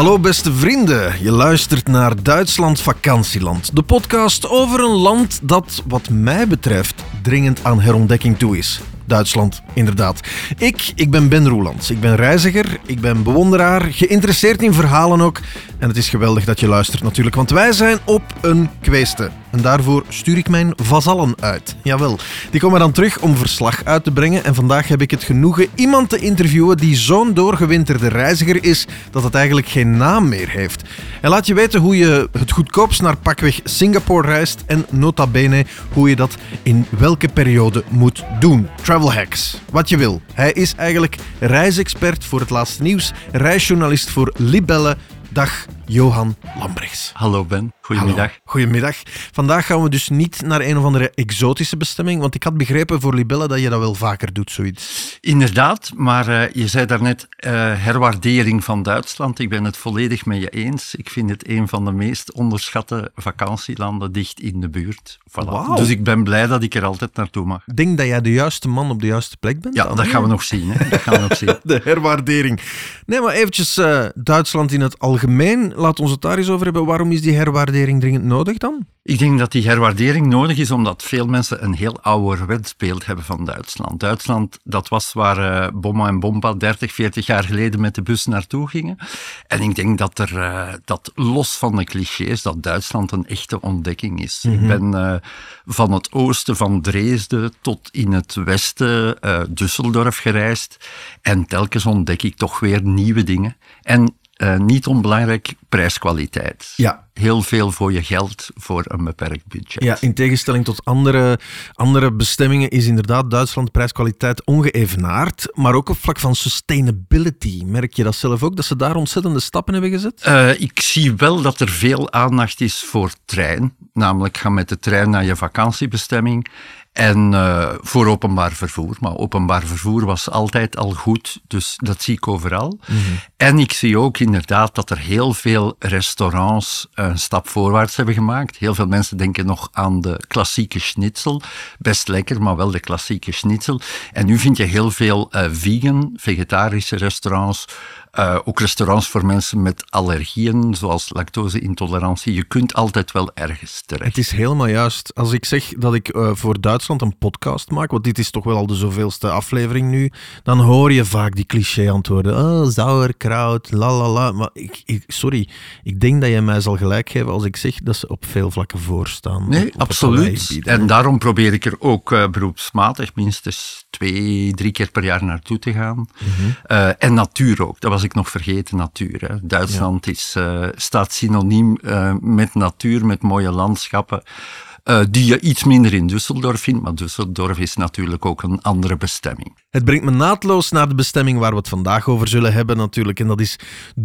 Hallo beste vrienden, je luistert naar Duitsland Vakantieland. De podcast over een land dat, wat mij betreft, dringend aan herontdekking toe is. Duitsland, inderdaad. Ik, ik ben Ben Roelands. Ik ben reiziger, ik ben bewonderaar, geïnteresseerd in verhalen ook. En het is geweldig dat je luistert natuurlijk, want wij zijn op een kweeste. En daarvoor stuur ik mijn vazallen uit. Jawel, die komen dan terug om verslag uit te brengen. En vandaag heb ik het genoegen iemand te interviewen die zo'n doorgewinterde reiziger is dat het eigenlijk geen naam meer heeft. En laat je weten hoe je het goedkoopst naar pakweg Singapore reist en nota bene hoe je dat in welke periode moet doen. Travel hacks, wat je wil. Hij is eigenlijk reisexpert voor het laatste nieuws, reisjournalist voor Libelle. Dag Johan Lambrechts. Hallo Ben, goedemiddag. Hallo. Goedemiddag. Vandaag gaan we dus niet naar een of andere exotische bestemming, want ik had begrepen voor Libelle dat je dat wel vaker doet, zoiets. Inderdaad, maar uh, je zei daarnet uh, herwaardering van Duitsland. Ik ben het volledig met je eens. Ik vind het een van de meest onderschatte vakantielanden dicht in de buurt. Voilà. Dus ik ben blij dat ik er altijd naartoe mag. Ik denk dat jij de juiste man op de juiste plek bent. Ja, dan, dat gaan we nog zien. Hè? Dat gaan we nog zien. De herwaardering. Nee, maar eventjes uh, Duitsland in het algemeen. Laat ons het daar eens over hebben. Waarom is die herwaardering dringend nodig dan? Ik denk dat die herwaardering nodig is omdat veel mensen een heel ouderwets beeld hebben van Duitsland. Duitsland, dat was waar uh, Bomma en Bomba 30, 40 jaar geleden met de bus naartoe gingen. En ik denk dat er, uh, dat los van de clichés, dat Duitsland een echte ontdekking is. Mm -hmm. Ik ben uh, van het oosten van Dresden tot in het westen Düsseldorf gereisd. En telkens ontdek ik toch weer nieuwe dingen. En uh, niet onbelangrijk, prijskwaliteit. Ja. Heel veel voor je geld voor een beperkt budget. Ja, in tegenstelling tot andere, andere bestemmingen is inderdaad Duitsland prijskwaliteit ongeëvenaard. Maar ook op vlak van sustainability. Merk je dat zelf ook, dat ze daar ontzettende stappen hebben gezet? Uh, ik zie wel dat er veel aandacht is voor trein. Namelijk ga met de trein naar je vakantiebestemming. En uh, voor openbaar vervoer. Maar openbaar vervoer was altijd al goed, dus dat zie ik overal. Mm -hmm. En ik zie ook inderdaad dat er heel veel restaurants een stap voorwaarts hebben gemaakt. Heel veel mensen denken nog aan de klassieke schnitzel. Best lekker, maar wel de klassieke schnitzel. En nu vind je heel veel uh, vegan, vegetarische restaurants. Uh, ook restaurants voor mensen met allergieën, zoals lactose-intolerantie. Je kunt altijd wel ergens terecht. Het is helemaal juist. Als ik zeg dat ik uh, voor Duitsland een podcast maak, want dit is toch wel al de zoveelste aflevering nu, dan hoor je vaak die cliché-antwoorden. Oh, sauerkraut, la la la. Maar ik, ik, sorry, ik denk dat je mij zal gelijk geven als ik zeg dat ze op veel vlakken voorstaan. Nee, op, op absoluut. En daarom probeer ik er ook uh, beroepsmatig minstens twee, drie keer per jaar naartoe te gaan. Mm -hmm. en natuur ook. Dat was ik nog vergeten, natuur. Hè. Duitsland ja. is, uh, staat synoniem uh, met natuur, met mooie landschappen. Uh, die je iets minder in Düsseldorf vindt, maar Düsseldorf is natuurlijk ook een andere bestemming. Het brengt me naadloos naar de bestemming waar we het vandaag over zullen hebben natuurlijk, en dat is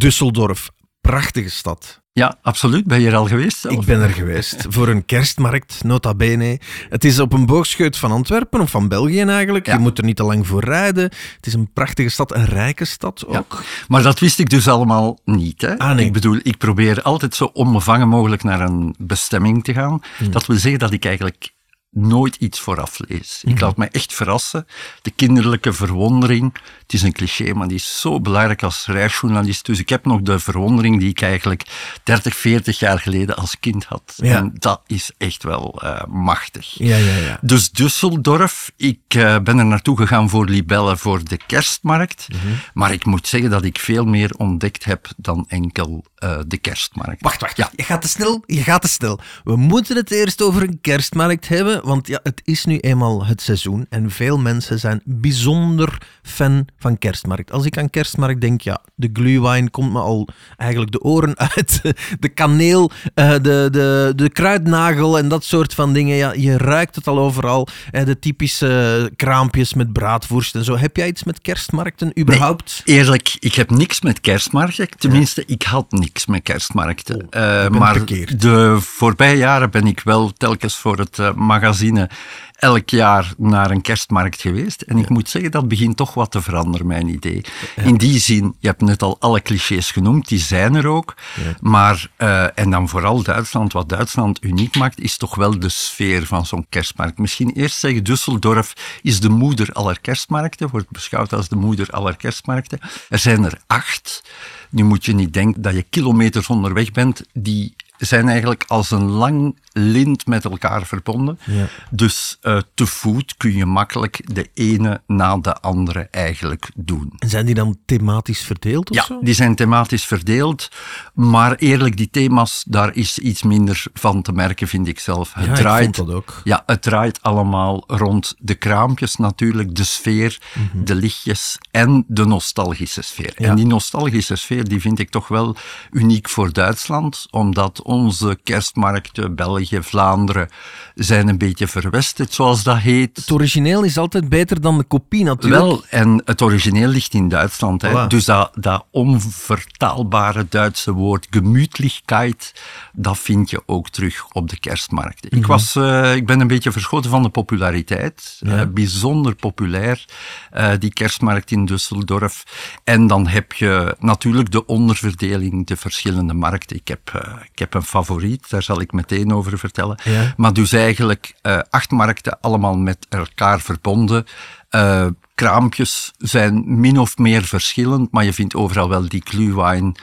Düsseldorf. Prachtige stad. Ja, absoluut. Ben je er al geweest? Ik ben er geweest. Voor een kerstmarkt, nota bene. Het is op een boogscheut van Antwerpen, of van België eigenlijk. Ja. Je moet er niet te lang voor rijden. Het is een prachtige stad, een rijke stad ook. Ja. Maar dat wist ik dus allemaal niet. Hè? Ah, nee. Ik bedoel, ik probeer altijd zo onbevangen mogelijk naar een bestemming te gaan. Hmm. Dat wil zeggen dat ik eigenlijk nooit iets vooraf lees. Ik laat me echt verrassen. De kinderlijke verwondering, het is een cliché, maar die is zo belangrijk als reisjournalist. Dus ik heb nog de verwondering die ik eigenlijk 30, 40 jaar geleden als kind had. Ja. En dat is echt wel uh, machtig. Ja, ja, ja. Dus Düsseldorf, ik uh, ben er naartoe gegaan voor Libelle, voor de kerstmarkt. Mhm. Maar ik moet zeggen dat ik veel meer ontdekt heb dan enkel uh, de kerstmarkt. Wacht, wacht. Ja. Je gaat te snel. Je gaat te snel. We moeten het eerst over een kerstmarkt hebben. Want ja, het is nu eenmaal het seizoen en veel mensen zijn bijzonder fan van kerstmarkt. Als ik aan kerstmarkt denk, ja, de glühwein komt me al eigenlijk de oren uit. De kaneel, uh, de, de, de kruidnagel en dat soort van dingen. Ja, je ruikt het al overal. Uh, de typische kraampjes met braadworst en zo. Heb jij iets met kerstmarkten überhaupt? Nee, eerlijk, ik heb niks met kerstmarkten. Tenminste, ja. ik had niks met kerstmarkten. Oh, uh, maar verkeerd. de voorbije jaren ben ik wel telkens voor het magazine elk jaar naar een kerstmarkt geweest. En ik Ja. moet zeggen, dat begint toch wat te veranderen, mijn idee. Ja. In die zin, je hebt net al alle clichés genoemd, die zijn er ook. Ja. Maar, eh, en dan vooral Duitsland, wat Duitsland uniek maakt, is toch wel de sfeer van zo'n kerstmarkt. Misschien eerst zeggen, Düsseldorf is de moeder aller kerstmarkten, wordt beschouwd als de moeder aller kerstmarkten. Er zijn er acht. Nu moet je niet denken dat je kilometers onderweg bent. Die zijn eigenlijk als een lang lint met elkaar verbonden. Ja. Dus uh, te voet kun je makkelijk de ene na de andere eigenlijk doen. En zijn die dan thematisch verdeeld of ja, zo? die zijn thematisch verdeeld. Maar eerlijk, die thema's, daar is iets minder van te merken, vind ik zelf. Het Ja, ik draait, vond dat ook. Ja, het draait allemaal rond de kraampjes natuurlijk, de sfeer, de lichtjes en de nostalgische sfeer. Mhm. Ja. En die nostalgische sfeer, die vind ik toch wel uniek voor Duitsland, omdat onze kerstmarkten, België, Vlaanderen, zijn een beetje verwesterd, zoals dat heet. Het origineel is altijd beter dan de kopie natuurlijk. Wel, en het origineel ligt in Duitsland. Hè. Voilà. Dus dat, dat onvertaalbare Duitse woord gemütlichkeit, dat vind je ook terug op de kerstmarkten. Mhm. Ik, was, eh, ik ben een beetje verschoten van de populariteit. Ja. Eh, bijzonder populair, eh, die kerstmarkt in Düsseldorf. En dan heb je natuurlijk de onderverdeling, de verschillende markten. Ik heb, ik heb een favoriet, daar zal ik meteen over vertellen. Ja. Maar dus eigenlijk eh, acht markten allemaal met elkaar verbonden. Eh, kraampjes zijn min of meer verschillend, maar je vindt overal wel die glühwein.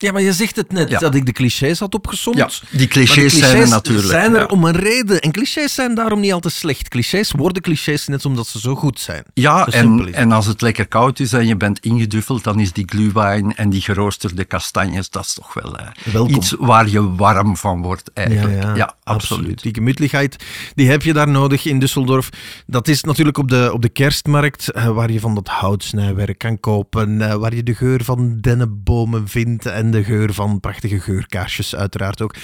Ja, maar je zegt het net, Ja. dat ik de clichés had opgezomd. Ja, die clichés zijn er natuurlijk, zijn er ja. om een reden. En clichés zijn daarom niet altijd slecht. Clichés worden clichés net omdat ze zo goed zijn. Ja, en, en als het lekker koud is en je bent ingeduffeld, dan is die glühwein en die geroosterde kastanjes, dat is toch wel eh, iets waar je warm van wordt eigenlijk. Ja, absoluut. Die gemütlichheid, die heb je daar nodig in Düsseldorf. Dat is natuurlijk op de, op de kerstmarkt, eh, waar je van dat houtsnijwerk kan kopen, eh, waar je de geur van dennenbomen vindt en de geur van prachtige geurkaarsjes uiteraard ook.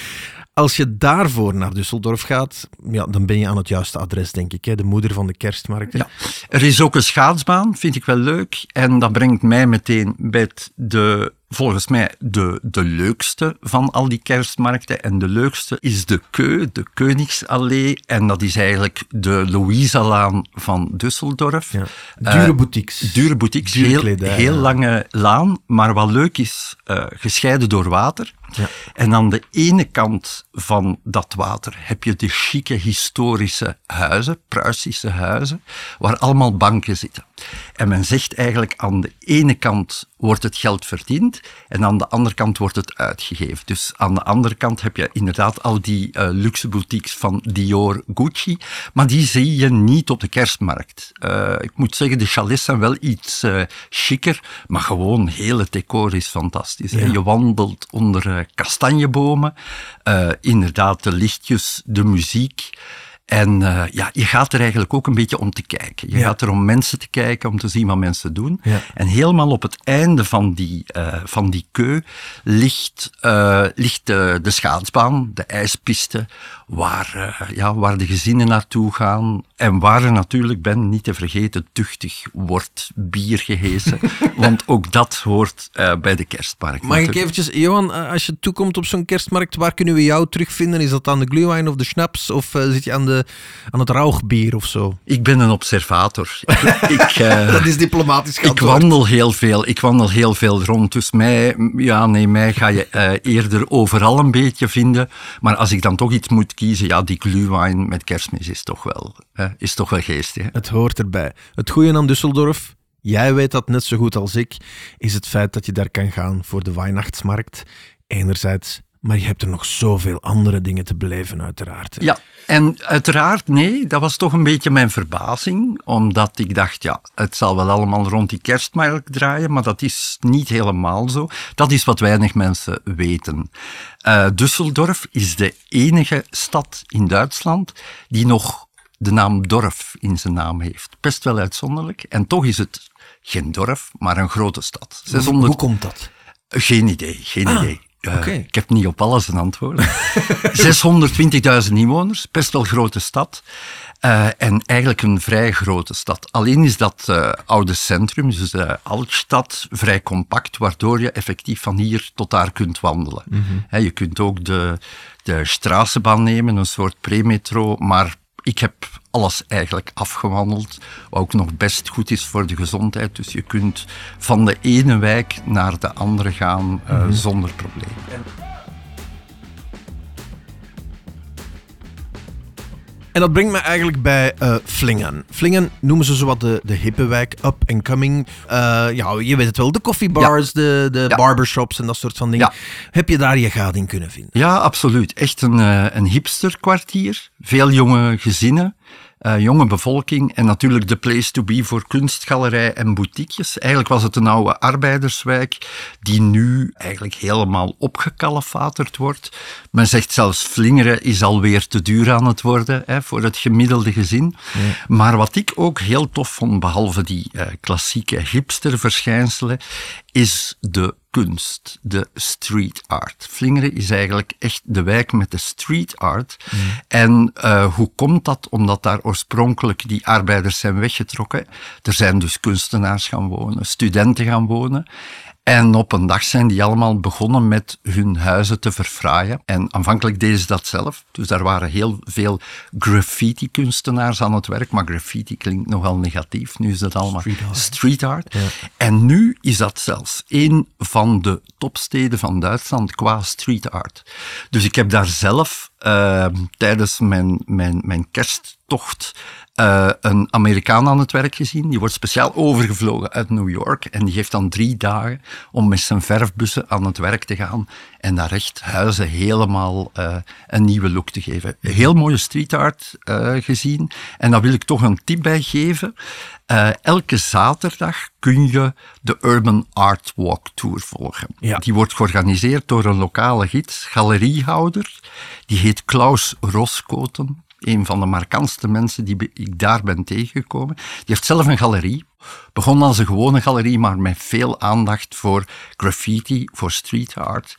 Als je daarvoor naar Düsseldorf gaat, ja, dan ben je aan het juiste adres, denk ik. Hè? De moeder van de kerstmarkt. Ja. Er is ook een schaatsbaan, vind ik wel leuk. En dat brengt mij meteen bij de, volgens mij de, de leukste van al die kerstmarkten. En de leukste is de Keu, de Koningsallee. En dat is eigenlijk de Louisalaan van Düsseldorf. Ja. Eh, Dure boutiques. Dure boutiques, Dure heel, kledij, heel ja. lange laan. Maar wat leuk is, eh, gescheiden door water. Ja. En aan de ene kant van dat water heb je de chique historische huizen, Pruisische huizen, waar allemaal banken zitten. En men zegt eigenlijk aan de ene kant wordt het geld verdiend en aan de andere kant wordt het uitgegeven. Dus aan de andere kant heb je inderdaad al die eh, luxe boutiques van Dior, Gucci, maar die zie je niet op de kerstmarkt. Eh, ik moet zeggen, de chalets zijn wel iets chiquer, maar gewoon heel het decor is fantastisch. Je wandelt onder kastanjebomen, inderdaad de lichtjes, de muziek. En eh, ja, je gaat er eigenlijk ook een beetje om te kijken. Je Ja. gaat er om mensen te kijken, om te zien wat mensen doen. Ja. En helemaal op het einde van die, eh, van die keu ligt, eh, ligt de, de schaatsbaan, de ijspiste, waar, eh, ja, waar de gezinnen naartoe gaan. En waar er natuurlijk, ben niet te vergeten, tuchtig wordt bier gehesen. want ook dat hoort eh, bij de kerstmarkt. Mag ik eventjes, Johan, eh, als je toekomt op zo'n kerstmarkt, waar kunnen we jou terugvinden? Is dat aan de glühwein of de schnaps? Of zit je aan, de, aan het rauchbier of zo? Ik ben een observator. ik, Dat is diplomatisch Ik wandel heel veel. Ik wandel heel veel rond. Dus mij, ja, nee, mij ga je eerder overal een beetje vinden. Maar als ik dan toch iets moet kiezen, ja, die glühwein met kerstmis is toch wel, eh, is toch wel geestig. hè. Het hoort erbij. Het goede aan Düsseldorf, jij weet dat net zo goed als ik, is het feit dat je daar kan gaan voor de Weihnachtsmarkt. Enerzijds, maar je hebt er nog zoveel andere dingen te beleven, uiteraard. hè. Ja, en uiteraard, nee, dat was toch een beetje mijn verbazing. Omdat ik dacht, ja, het zal wel allemaal rond die kerstmarkt draaien, maar dat is niet helemaal zo. Dat is wat weinig mensen weten. Eh Düsseldorf is de enige stad in Duitsland die nog de naam dorf in zijn naam heeft. Best wel uitzonderlijk. En toch is het geen dorp, maar een grote stad. 600... Hoe komt dat? Geen idee, geen Ah, idee. Ik heb niet op alles een antwoord. 620.000 inwoners, best wel grote stad. Eh, en eigenlijk een vrij grote stad. Alleen is dat eh, oude centrum, dus de Altstad, vrij compact, waardoor je effectief van hier tot daar kunt wandelen. Hè, je kunt ook de, de Straßenbahn nemen, een soort premetro, maar ik heb alles eigenlijk afgewandeld, wat ook nog best goed is voor de gezondheid. Dus je kunt van de ene wijk naar de andere gaan eh, zonder probleem. En dat brengt me eigenlijk bij uh, Flingen. Flingen noemen ze zowat de, de hippe wijk, up and coming. Uh, ja, je weet het wel, de koffiebars, de, de barbershops en dat soort van dingen. Heb je daar je gaat in kunnen vinden? Ja, absoluut. Echt een, uh, een hipsterkwartier. Veel jonge gezinnen uh, jonge bevolking en natuurlijk de place to be voor kunstgalerij en boutiquejes. Eigenlijk was het een oude arbeiderswijk die nu eigenlijk helemaal opgekalefaterd wordt. Men zegt zelfs Vlingeren is alweer te duur aan het worden hè, voor het gemiddelde gezin. Maar wat ik ook heel tof vond, behalve die uh, klassieke hipsterverschijnselen, is de kunst, de street art. Vlingeren is eigenlijk echt de wijk met de street art. Mm. En uh, hoe komt dat? Omdat daar oorspronkelijk die arbeiders zijn weggetrokken. Er zijn dus kunstenaars gaan wonen, studenten gaan wonen. En op een dag zijn die allemaal begonnen met hun huizen te verfraaien. En aanvankelijk deden ze dat zelf. Dus daar waren heel veel graffiti-kunstenaars aan het werk. Maar graffiti klinkt nogal negatief. Nu is dat allemaal street art. En nu is dat zelfs een van de topsteden van Duitsland qua street art. Dus ik heb daar zelf uh, tijdens mijn, mijn, mijn kersttocht uh, een Amerikaan aan het werk gezien. Die wordt speciaal overgevlogen uit New York. En die heeft dan drie dagen om met zijn verfbussen aan het werk te gaan. En daar echt huizen helemaal uh, een nieuwe look te geven. Heel mooie street art uh, gezien. En daar wil ik toch een tip bij geven. elke zaterdag kun je de Urban Art Walk Tour volgen. Ja. Die wordt georganiseerd door een lokale gids, galeriehouder. Die heet Klaus Roskoten een van de markantste mensen die ik daar ben tegengekomen. Die heeft zelf een galerie. Begon als een gewone galerie, maar met veel aandacht voor graffiti, voor street art.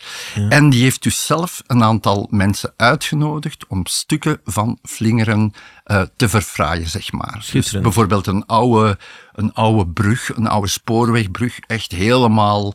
En die heeft dus zelf een aantal mensen uitgenodigd om stukken van Vlingeren uh, te verfraaien, zeg maar. Dus bijvoorbeeld een oude, een oude brug, een oude spoorwegbrug, echt helemaal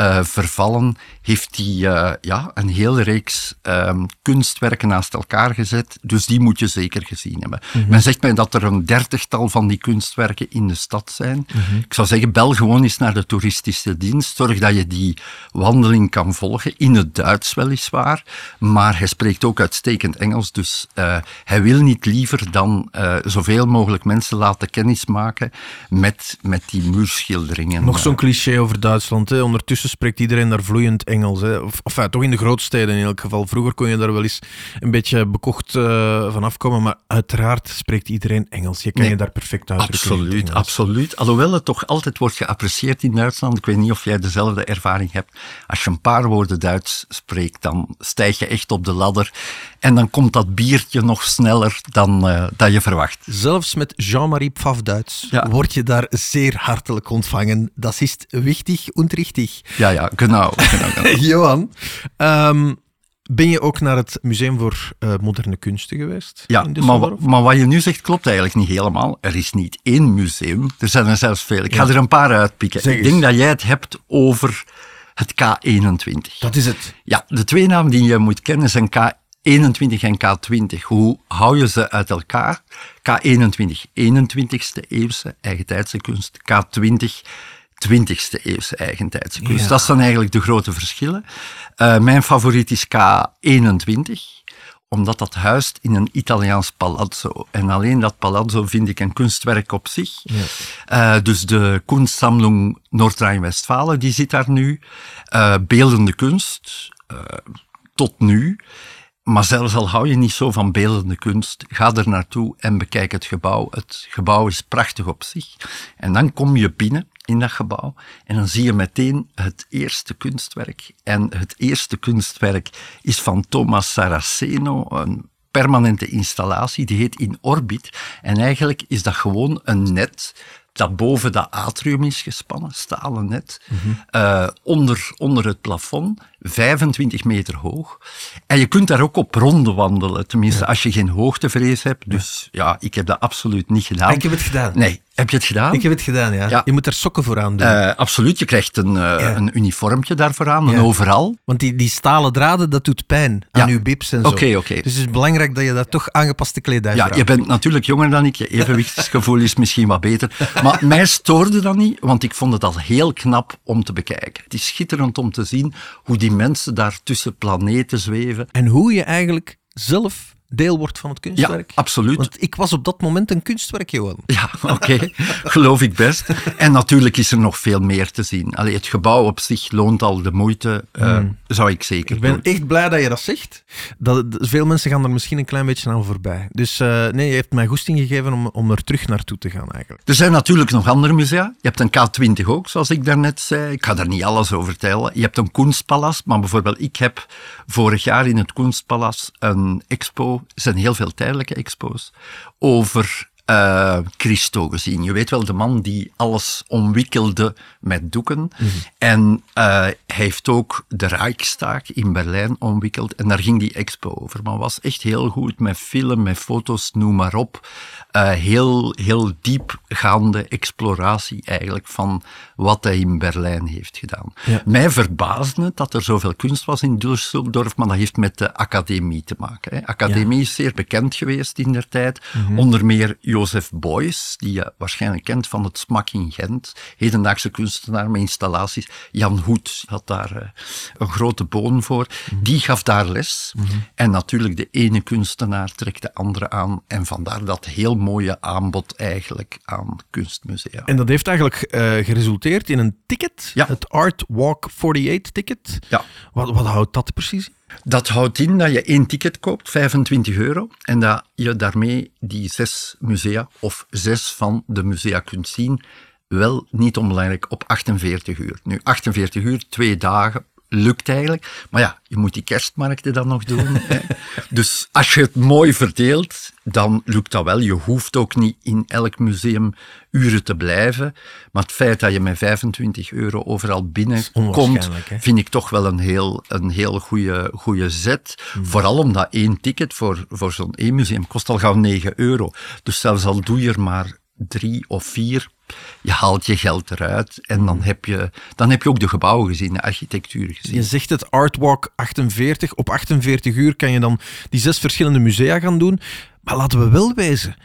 uh, vervallen, heeft hij uh, ja, een hele reeks um, kunstwerken naast elkaar gezet. Dus die moet je zeker gezien hebben. Mm -hmm. Men zegt mij dat er een dertigtal van die kunstwerken in de stad zijn. Mm -hmm. Ik zou zeggen, bel gewoon eens naar de toeristische dienst. Zorg dat je die wandeling kan volgen. In het Duits weliswaar. Maar hij spreekt ook uitstekend Engels. Dus uh, hij wil niet liever dan zoveel mogelijk mensen laten kennismaken met, met die muurschilderingen. Nog zo'n cliché over Duitsland. Hè? Ondertussen spreekt iedereen daar vloeiend Engels. Hè. Of enfin, toch in de grootsteden in elk geval. Vroeger kon je daar wel eens een beetje bekocht uh, van afkomen, maar uiteraard spreekt iedereen Engels. Je kan je daar perfect uitdrukken. Absoluut, absoluut. Alhoewel het toch altijd wordt geapprecieerd in Duitsland. Ik weet niet of jij dezelfde ervaring hebt. Als je een paar woorden Duits spreekt, dan stijg je echt op de ladder. En dan komt dat biertje nog sneller dan, uh, dan je verwacht. Zelfs met Jean-Marie Pfaff Duits ja. word je daar zeer hartelijk ontvangen. Dat is wichtig en richtig. Ja, ja, genau. genau, genau. Johan, um, ben je ook naar het Museum voor uh, Moderne Kunsten geweest? Ja, maar, maar, wat je nu zegt klopt eigenlijk niet helemaal. Er is niet één museum, er zijn er zelfs veel. Ik ja. ga er een paar uitpikken. Ik denk dat jij het hebt over het K21. Dat is het. Ja, de twee namen die je moet kennen zijn K21 en K20. Hoe hou je ze uit elkaar? K21, 21ste eeuwse eigentijdse kunst. K20, 20e eeuwse eigentijdse kunst. Ja. Dat zijn eigenlijk de grote verschillen. Uh, mijn favoriet is K21 omdat dat huist in een Italiaans palazzo. En alleen dat palazzo vind ik een kunstwerk op zich. Ja. Uh, dus de Kunstsammlung Noord-Rijn-Westfalen, die zit daar nu. Uh, beeldende kunst, tot nu. Maar zelfs al hou je niet zo van beeldende kunst, ga er naartoe en bekijk het gebouw. Het gebouw is prachtig op zich. En dan kom je binnen in dat gebouw. En dan zie je meteen het eerste kunstwerk. En het eerste kunstwerk is van Thomas Saraceno, een permanente installatie, die heet In Orbit. En eigenlijk is dat gewoon een net dat boven dat atrium is gespannen, stalen net, mm -hmm. uh, onder, onder het plafond, 25 meter hoog. En je kunt daar ook op ronde wandelen, tenminste ja. als je geen hoogtevrees hebt. Dus ja. ja, ik heb dat absoluut niet gedaan. Ik heb het gedaan. Nee, heb je het gedaan? Ik heb het gedaan, ja. ja. Je moet er sokken voor aan doen. Uh, absoluut, je krijgt een, uh, ja. een uniformje daarvoor aan, een overal. Want die, die stalen draden, dat doet pijn aan je bips en zo. Oké, okay, oké. Okay. Dus het is belangrijk dat je daar toch aangepaste kledij Ja, je bent natuurlijk jonger dan ik, je evenwichtsgevoel is misschien wat beter. Maar mij stoorde dat niet, want ik vond het al heel knap om te bekijken. Het is schitterend om te zien hoe die mensen daar tussen planeten zweven. En hoe je eigenlijk zelf deel wordt van het kunstwerk? Ja, absoluut. Want ik was op dat moment een kunstwerk, Johan. Ja, oké. Geloof ik best. En natuurlijk is er nog veel meer te zien. Allee, het gebouw op zich loont al de moeite, uh, zou ik zeker Ik ben doen. echt blij dat je dat zegt. Dat, veel mensen gaan er misschien een klein beetje aan voorbij. Dus uh, nee, je hebt mij goesting gegeven om, om er terug naartoe te gaan eigenlijk. Er zijn natuurlijk nog andere musea. Je hebt een K20 ook, zoals ik daarnet zei. Ik ga daar niet alles over vertellen. Je hebt een Kunstpalas, maar bijvoorbeeld ik heb vorig jaar in het Kunstpalas een expo, er zijn heel veel tijdelijke expo's, over uh, Christo gezien. Je weet wel, de man die alles omwikkelde met doeken. Mm -hmm. En uh, hij heeft ook de Reichstag in Berlijn omwikkeld. En daar ging die expo over. Maar was echt heel goed met film, met foto's, noem maar op. Uh, heel, heel diepgaande exploratie eigenlijk van wat hij in Berlijn heeft gedaan. Ja. Mij verbaasde het dat er zoveel kunst was in Düsseldorf, maar dat heeft met de academie te maken. Hè. Academie ja. is zeer bekend geweest in der tijd. Mm -hmm. Onder meer Joseph Beuys, die je waarschijnlijk kent van het SMAK in Gent, hedendaagse kunstenaar met installaties. Jan Hoed had daar uh, een grote boon voor. Mm -hmm. Die gaf daar les. Mm -hmm. En natuurlijk de ene kunstenaar trekt de andere aan. En vandaar dat heel mooie aanbod eigenlijk aan kunstmusea. En dat heeft eigenlijk uh, geresulteerd in een ticket, ja. het Art Walk 48 ticket. Ja. Wat, wat houdt dat precies in? Dat houdt in dat je één ticket koopt, 25 euro, en dat je daarmee die zes musea, of zes van de musea kunt zien, wel niet onbelangrijk op 48 uur. Nu, 48 uur, twee dagen, lukt eigenlijk. Maar ja, je moet die kerstmarkten dan nog doen. hè. Dus als je het mooi verdeelt, dan lukt dat wel. Je hoeft ook niet in elk museum uren te blijven. Maar het feit dat je met 25 euro overal binnenkomt, vind ik toch wel een heel, een heel goede, goede zet. Hmm. Vooral omdat één ticket voor, voor zo'n één museum kost al gauw 9 euro. Dus zelfs al doe je er maar drie of vier, je haalt je geld eruit en dan heb je, dan heb je ook de gebouwen gezien, de architectuur gezien. Je zegt het Artwalk 48. Op 48 uur kan je dan die zes verschillende musea gaan doen. Maar laten we wel wezen,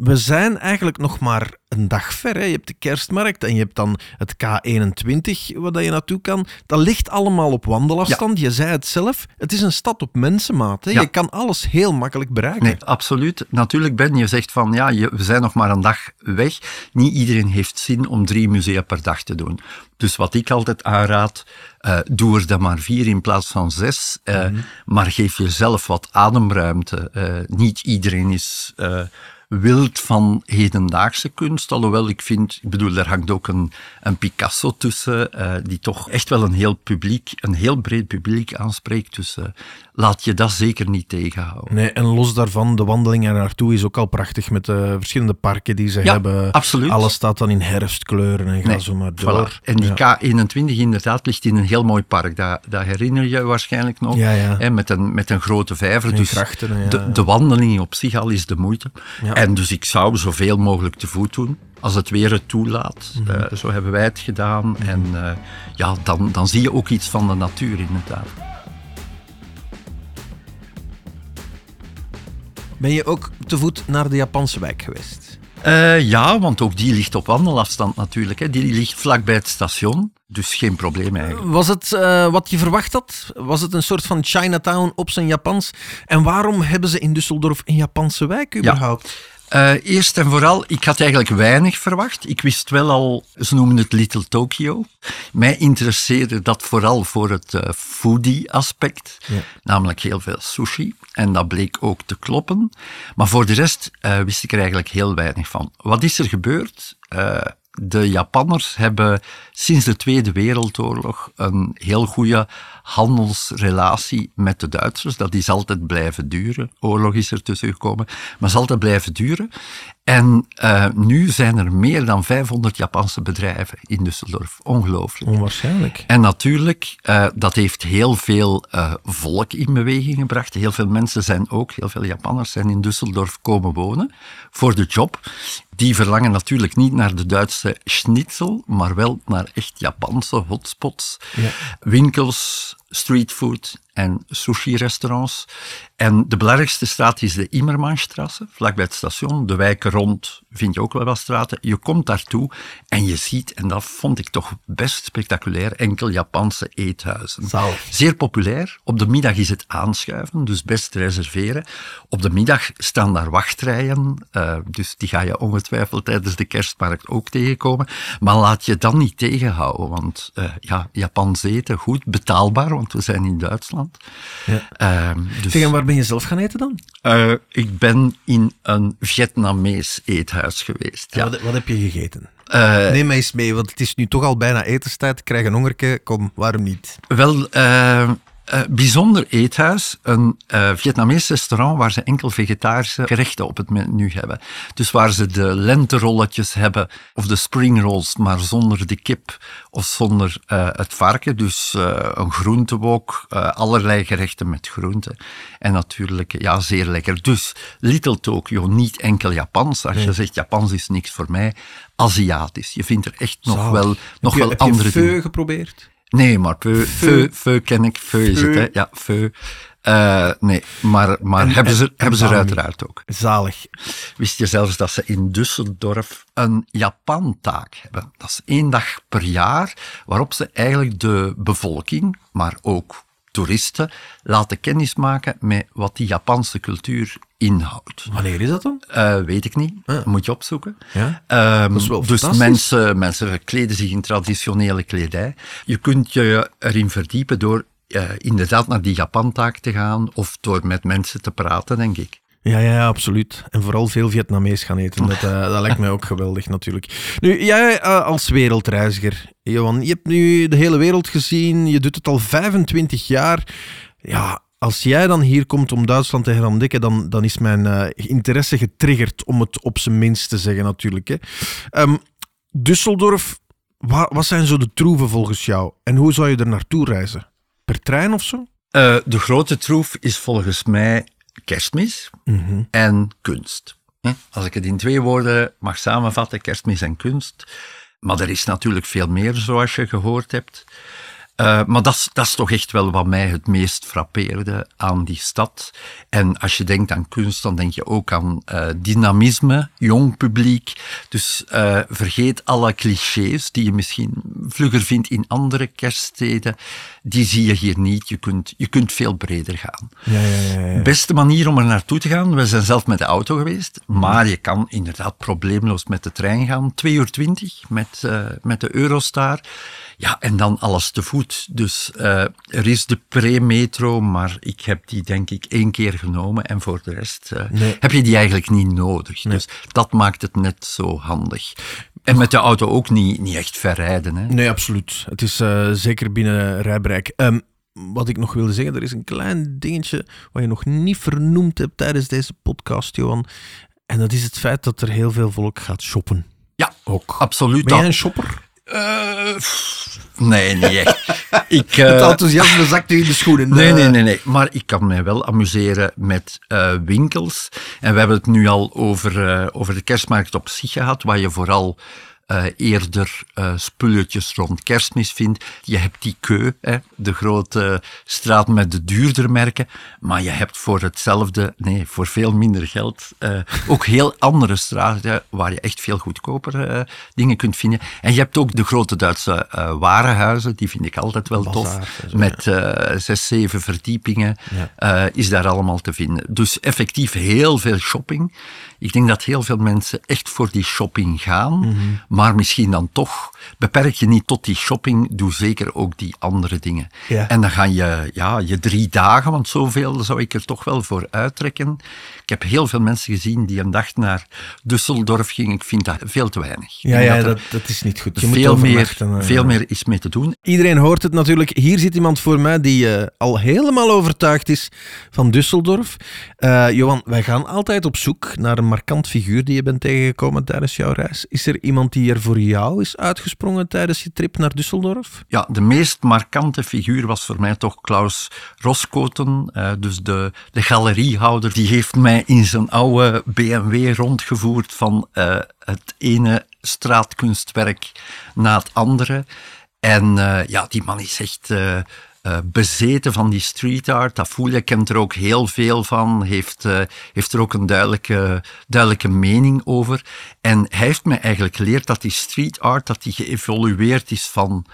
we zijn eigenlijk nog maar een dag ver. Hè. Je hebt de kerstmarkt en je hebt dan het K21 waar je naartoe kan. Dat ligt allemaal op wandelafstand. Ja. Je zei het zelf, het is een stad op mensenmaat. Hè. Ja. Je kan alles heel makkelijk bereiken. Nee, absoluut. Natuurlijk Ben, je zegt van ja, je, we zijn nog maar een dag weg. Niet iedereen heeft zin om drie musea per dag te doen. Dus wat ik altijd aanraad, uh, doe er dan maar vier in plaats van zes. Uh, mm -hmm. Maar geef jezelf wat ademruimte. Uh, niet iedereen is wild van hedendaagse kunst. Alhoewel ik vind, ik bedoel, daar hangt ook een, een Picasso tussen, uh, die toch echt wel een heel publiek, een heel breed publiek aanspreekt. Uh, laat je dat zeker niet tegenhouden. Nee, en los daarvan, de wandeling er naartoe is ook al prachtig met de verschillende parken die ze ja, hebben. absoluut. Alles staat dan in herfstkleuren en ga nee, zo maar door. Voilà. En die ja. K21 inderdaad ligt in een heel mooi park. Dat, dat herinner je waarschijnlijk nog. Ja, ja. Hè, met, een, met een grote vijver. En dus krachten, de, de wandeling op zich al is de moeite. Ja. En dus ik zou zoveel mogelijk te voet doen. Als het weer het toelaat. Mhm. Uh, zo hebben wij het gedaan. En uh, ja, dan, dan zie je ook iets van de natuur inderdaad. Ben je ook te voet naar de Japanse wijk geweest? Uh, ja, want ook die ligt op wandelafstand natuurlijk. Hè. Die ligt vlakbij het station. Dus geen probleem eigenlijk. Was het uh, wat je verwacht had? Was het een soort van Chinatown op zijn Japans? En waarom hebben ze in Düsseldorf een Japanse wijk überhaupt? Ja. Uh, eerst en vooral, ik had eigenlijk weinig verwacht. Ik wist wel al, ze noemen het Little Tokyo. Mij interesseerde dat vooral voor het uh, foodie-aspect. Ja. Namelijk heel veel sushi. En dat bleek ook te kloppen. Maar voor de rest uh, wist ik er eigenlijk heel weinig van. Wat is er gebeurd? de Japanners hebben sinds de Tweede Wereldoorlog een heel goede handelsrelatie met de Duitsers. Dat is altijd blijven duren. Oorlog is er tussen gekomen, maar is altijd blijven duren. En uh, nu zijn er meer dan 500 Japanse bedrijven in Düsseldorf. Ongelooflijk. Onwaarschijnlijk. En natuurlijk, uh, dat heeft heel veel uh, volk in beweging gebracht. Heel veel mensen zijn ook, heel veel Japanners zijn in Düsseldorf komen wonen voor de job. Die verlangen natuurlijk niet naar de Duitse schnitzel, maar wel naar echt Japanse hotspots. Ja. Winkels, streetfood en sushi-restaurants. En de belangrijkste straat is de Immermannstrasse, vlakbij het station. De wijken rond vind je ook wel wat straten. Je komt daartoe en je ziet, en dat vond ik toch best spectaculair, enkel Japanse eethuizen. Zalig. Zeer populair. Op de middag is het aanschuiven, dus best reserveren. Op de middag staan daar wachtrijen, uh, dus die ga je ongetwijfeld tijdens de kerstmarkt ook tegenkomen. Maar laat je dan niet tegenhouden, want uh, ja, Japans eten, goed, betaalbaar, want we zijn in Duitsland. Ja. Uh, dus, ben je zelf gaan eten dan? Uh, ik ben in een Vietnamees eethuis geweest. Ja. Wat, wat, heb je gegeten? Uh, Neem mij eens mee, want het is nu toch al bijna etenstijd. Ik krijg een hongerke. Kom, waarom niet? Wel, uh, uh, bijzonder eethuis. Een uh, Vietnamees restaurant waar ze enkel vegetarische gerechten op het menu hebben. Dus waar ze de lenterolletjes hebben, of de spring rolls, maar zonder de kip of zonder uh, het varken. Dus een groentewok, allerlei gerechten met groenten. En natuurlijk, ja, zeer lekker. Dus Little Tokyo, niet enkel Japans. Als Nee. je zegt Japans is niks voor mij, Aziatisch. Je vindt er echt nog Zalig. wel, nog heb je, wel heb andere je dingen. geprobeerd? Nee, maar Feu. feu, feu ken ik, feu is het, hè? Ja, feu. Uh, nee, maar, maar En- hebben ze, en- hebben ze er uiteraard ook. Zalig. Wist je zelfs dat ze in Düsseldorf een Japan-taak hebben? Dat is één dag per jaar waarop ze eigenlijk de bevolking, maar ook toeristen, laten kennismaken met wat die Japanse cultuur inhoudt. Wanneer is dat dan? Uh, weet ik niet, Ah. moet je opzoeken. Ja. Ehm, Dat is wel dus mensen, mensen kleden zich in traditionele kledij. Je kunt je erin verdiepen door eh, inderdaad naar die Japantaak te gaan of door met mensen te praten, denk ik. Ja, ja, ja, absoluut. En vooral veel Vietnamees gaan eten. Dat, eh, dat lijkt mij ook geweldig, natuurlijk. Nu, jij eh, als wereldreiziger, Johan, je hebt nu de hele wereld gezien. Je doet het al 25 jaar. Ja, als jij dan hier komt om Duitsland te herontdekken, dan, dan is mijn eh, interesse getriggerd, om het op zijn minst te zeggen, natuurlijk. Hè. Ehm, Düsseldorf, wa- wat zijn zo de troeven volgens jou? En hoe zou je er naartoe reizen? Per trein of zo? Eh, de grote troef is volgens mij kerstmis Mhm. en kunst. Als ik het in twee woorden mag samenvatten, kerstmis en kunst. Maar er is natuurlijk veel meer, zoals je gehoord hebt. Uh, maar dat is- dat is toch echt wel wat mij het meest frappeerde aan die stad. En als je denkt aan kunst, dan denk je ook aan uh, dynamisme, jong publiek. Dus uh, vergeet alle clichés die je misschien vlugger vindt in andere kerststeden. Die zie je hier niet. Je kunt, je kunt veel breder gaan. Ja, ja, ja. ja. Beste manier om er naartoe te gaan, we zijn zelf met de auto geweest, maar je kan inderdaad probleemloos met de trein gaan. 2 uur 20 met, met de Eurostar. Ja, en dan alles te voet. Dus uh, er is de pre-metro, maar ik heb die denk ik één keer genomen en voor de rest uh, Nee. heb je die eigenlijk niet nodig. Dus dat maakt het net zo handig. En met de auto ook niet, niet echt verrijden. Hè. Nee, absoluut. Het is eh, zeker binnen rijbereik. Ehm, wat ik nog wilde zeggen, er is een klein dingetje wat je nog niet vernoemd hebt tijdens deze podcast, Johan. En dat is het feit dat er heel veel volk gaat shoppen. Ja, Ook. absoluut. Ben jij een shopper? Eh, pff, nee, niet echt. ik, Het eh, enthousiasme zakt u in de schoenen. Nee, Eh, nee, nee, nee. Maar ik kan mij wel amuseren met winkels. En we hebben het nu al over, over de kerstmarkt op zich gehad, waar je vooral eh, eerder eh, spulletjes rond kerstmis vindt. Je hebt die keu, hè, de grote straat met de duurder merken. Maar je hebt voor hetzelfde, nee, voor veel minder geld, eh, ook heel andere straten waar je echt veel goedkoper dingen kunt vinden. En je hebt ook de grote Duitse warenhuizen, die vind ik altijd wel tof. Met zes, zeven verdiepingen Ja. is daar allemaal te vinden. Dus effectief heel veel shopping. Ik denk dat heel veel mensen echt voor die shopping gaan, Mhm. maar misschien dan toch beperk je niet tot die shopping, doe zeker ook die andere dingen. Ja. En dan ga je ja, je drie dagen, want zoveel zou ik er toch wel voor uittrekken. Ik heb heel veel mensen gezien die een dag naar Düsseldorf gingen. Ik vind dat veel te weinig. Ja, ja dat dat, dat is niet goed. Je moet veel, meer, eh. veel meer is mee te doen. Iedereen hoort het natuurlijk. Hier zit iemand voor mij die eh, al helemaal overtuigd is van Düsseldorf. Eh, Johan, wij gaan altijd op zoek naar een markant figuur die je bent tegengekomen tijdens jouw reis. Is er iemand die er voor jou is uitgesprongen tijdens je trip naar Düsseldorf? Ja, de meest markante figuur was voor mij toch Klaus Roskoten, eh, dus de, de galeriehouder. Die heeft mij in zijn oude BMW rondgevoerd van eh, het ene straatkunstwerk na het andere. En eh, ja, die man is echt uh, bezeten van die street art. Je, kent er ook heel veel van, heeft, uh, heeft er ook een duidelijke, duidelijke mening over. En hij heeft mij eigenlijk geleerd dat die street art, dat die geëvolueerd is van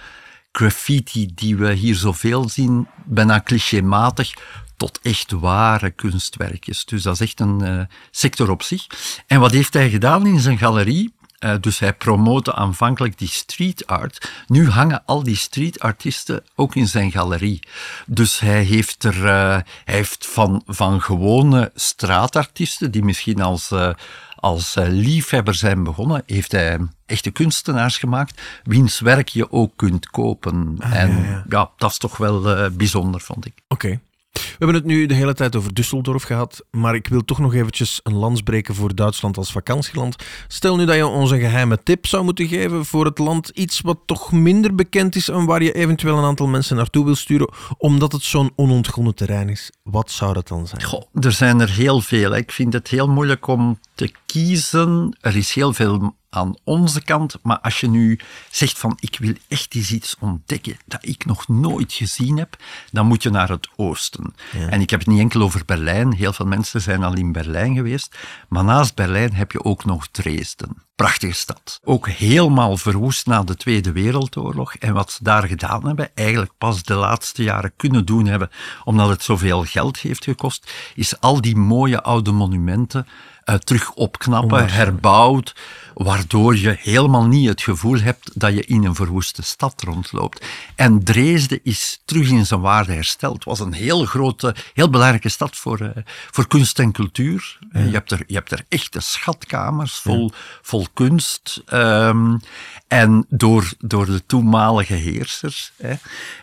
graffiti die we hier zoveel zien, bijna clichématig, tot echt ware kunstwerkjes. Dus dat is echt een uh, sector op zich. En wat heeft hij gedaan in zijn galerie? Uh, dus hij promote aanvankelijk die street art. Nu hangen al die street artiesten ook in zijn galerie. Dus hij heeft er, uh, hij heeft van, van gewone straatartiesten, die misschien als, uh, als liefhebber zijn begonnen, heeft hij echte kunstenaars gemaakt, wiens werk je ook kunt kopen. Ah, en ja, ja. ja, dat is toch wel bijzonder, vond ik. Oké. Okay. We hebben het nu de hele tijd over Düsseldorf gehad, maar ik wil toch nog eventjes een lans breken voor Duitsland als vakantieland. Stel nu dat je ons een geheime tip zou moeten geven voor het land, iets wat toch minder bekend is en waar je eventueel een aantal mensen naartoe wil sturen, omdat het zo'n onontgonnen terrein is. Wat zou dat dan zijn? Goh, er zijn er heel veel. Ik vind het heel moeilijk om te kiezen. Er is heel veel aan onze kant. Maar als je nu zegt van ik wil echt eens iets ontdekken dat ik nog nooit gezien heb, dan moet je naar het oosten. En ik heb het niet enkel over Berlijn. Heel veel mensen zijn al in Berlijn geweest. Maar naast Berlijn heb je ook nog Dresden. Prachtige stad. Ook helemaal verwoest na de Tweede Wereldoorlog. En wat ze daar gedaan hebben, eigenlijk pas de laatste jaren kunnen doen hebben, omdat het zoveel geld heeft gekost, is al die mooie oude monumenten uh, terug opknappen, herbouwd, waardoor je helemaal niet het gevoel hebt dat je in een verwoeste stad rondloopt. En Dresden is terug in zijn waarde hersteld. Het was een heel grote, heel belangrijke stad voor, uh, voor kunst en cultuur. Ja. je, hebt er, je hebt er echte schatkamers vol, ja. vol kunst. Um, en door, door de toenmalige heersers. Hè.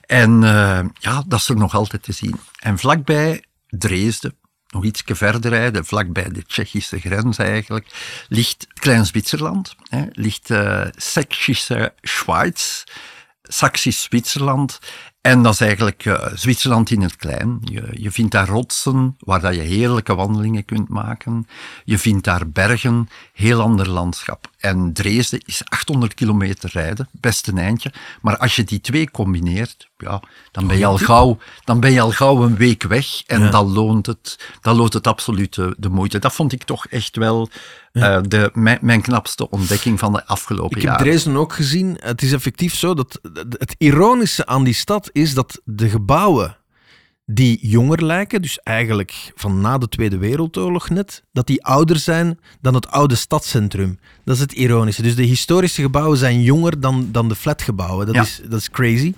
En uh, ja, dat is er nog altijd te zien. En vlakbij Dresden, nog iets verder rijden, vlakbij de Tsjechische grens eigenlijk, ligt Klein-Zwitserland, ligt uh, Sächsische Schweiz, Saxisch Zwitserland. En dat is eigenlijk uh, Zwitserland in het klein. Je, je vindt daar rotsen waar dat je heerlijke wandelingen kunt maken. Je vindt daar bergen, heel ander landschap. En Dresden is 800 kilometer rijden, best een eindje. Maar als je die twee combineert, ja, dan, ben je al gauw, dan ben je al gauw een week weg. En ja. dan, loont het, dan loont het absoluut de, de moeite. Dat vond ik toch echt wel ja. uh, de, mijn, mijn, knapste ontdekking van de afgelopen jaren. Ik heb Dresden ook gezien. Het is effectief zo dat het ironische aan die stad is dat de gebouwen die jonger lijken, dus eigenlijk van na de Tweede Wereldoorlog net, dat die ouder zijn dan het oude stadscentrum. Dat is het ironische. Dus de historische gebouwen zijn jonger dan, dan de flatgebouwen. Dat, ja. is, dat is crazy.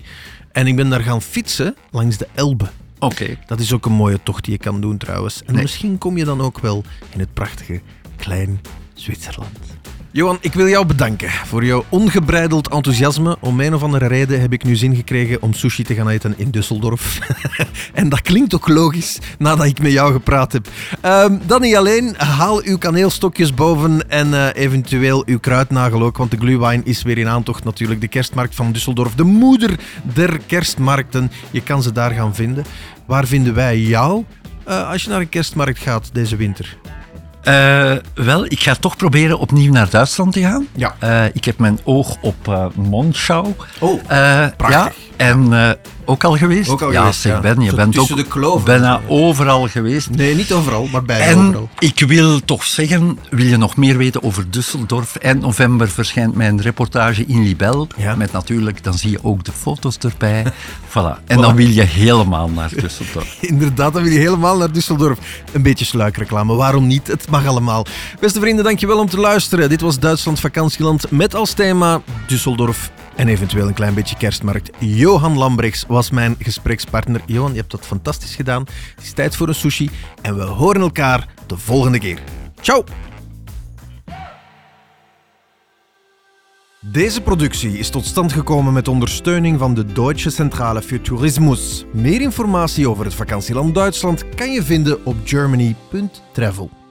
En ik ben daar gaan fietsen langs de Elbe. Oké. Okay. Dat is ook een mooie tocht die je kan doen trouwens. En nee. misschien kom je dan ook wel in het prachtige klein Zwitserland. Johan, ik wil jou bedanken voor jouw ongebreideld enthousiasme. Om een of andere reden heb ik nu zin gekregen om sushi te gaan eten in Düsseldorf. en dat klinkt ook logisch nadat ik met jou gepraat heb. Um, dan niet alleen, haal uw kaneelstokjes boven en uh, eventueel uw kruidnagel ook, want de Glühwein is weer in aantocht natuurlijk. De kerstmarkt van Düsseldorf, de moeder der kerstmarkten. Je kan ze daar gaan vinden. Waar vinden wij jou uh, als je naar een kerstmarkt gaat deze winter? Uh, wel, ik ga toch proberen opnieuw naar Duitsland te gaan. Ja. Uh, ik heb mijn oog op uh, Monschau. Oh, prachtig. Ja, en ook al geweest? Ook al ja, geweest, zeg, ja. Ben, je bent ook de kloven. bijna overal geweest. Nee, niet overal, maar bijna en overal. ik wil toch zeggen, wil je nog meer weten over Düsseldorf? Eind november verschijnt mijn reportage in Libel. Ja. Met natuurlijk, dan zie je ook de foto's erbij. voilà. En dan wil je helemaal naar Düsseldorf. Inderdaad, dan wil je helemaal naar Düsseldorf. Een beetje sluikreclame, waarom niet? Het mag allemaal. Beste vrienden, dankjewel om te luisteren. Dit was Duitsland Vakantieland met als thema Düsseldorf en eventueel een klein beetje kerstmarkt. Johan Lambrechts was mijn gesprekspartner. Johan, je hebt dat fantastisch gedaan. Het is tijd voor een sushi en we horen elkaar de volgende keer. Ciao! Deze productie is tot stand gekomen met ondersteuning van de Deutsche Centrale für Tourismus. Meer informatie over het vakantieland Duitsland kan je vinden op germany.travel.